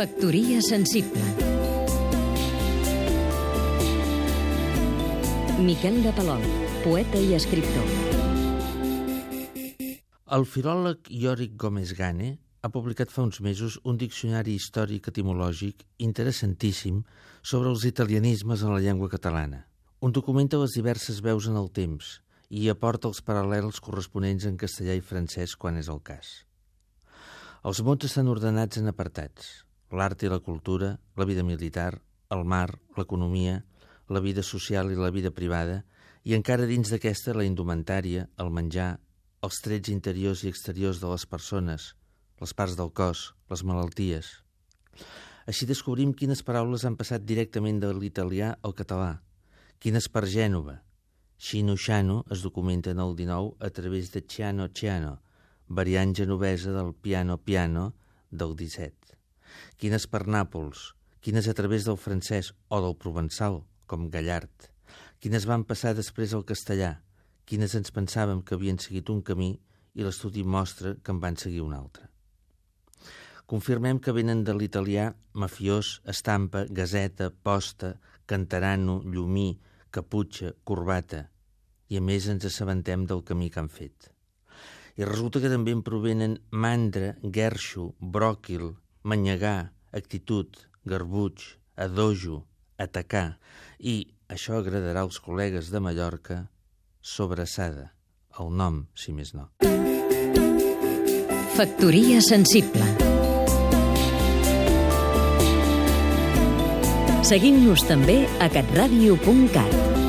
Factoria sensible Miquel de Palol, poeta i escriptor El filòleg Yorick Gómez Gane ha publicat fa uns mesos un diccionari històric etimològic interessantíssim sobre els italianismes en la llengua catalana. Un document de les diverses veus en el temps i aporta els paral·lels corresponents en castellà i francès quan és el cas. Els mots estan ordenats en apartats l'art i la cultura, la vida militar, el mar, l'economia, la vida social i la vida privada, i encara dins d'aquesta la indumentària, el menjar, els trets interiors i exteriors de les persones, les parts del cos, les malalties. Així descobrim quines paraules han passat directament de l'italià al català, quines per Gènova. Xino-xano es documenta en el 19 a través de Ciano-Ciano, variant genovesa del piano-piano del 17 quines per Nàpols, quines a través del francès o del provençal, com Gallard, quines van passar després al castellà, quines ens pensàvem que havien seguit un camí i l'estudi mostra que en van seguir un altre. Confirmem que venen de l'italià mafiós, estampa, gazeta, posta, cantarano, llumí, caputxa, corbata, i a més ens assabentem del camí que han fet. I resulta que també en provenen mandra, guerxo, bròquil, manyegar, actitud, garbuig, adojo, atacar. I, això agradarà als col·legues de Mallorca, sobrassada, el nom, si més no. Factoria sensible. Seguim-nos també a catradio.cat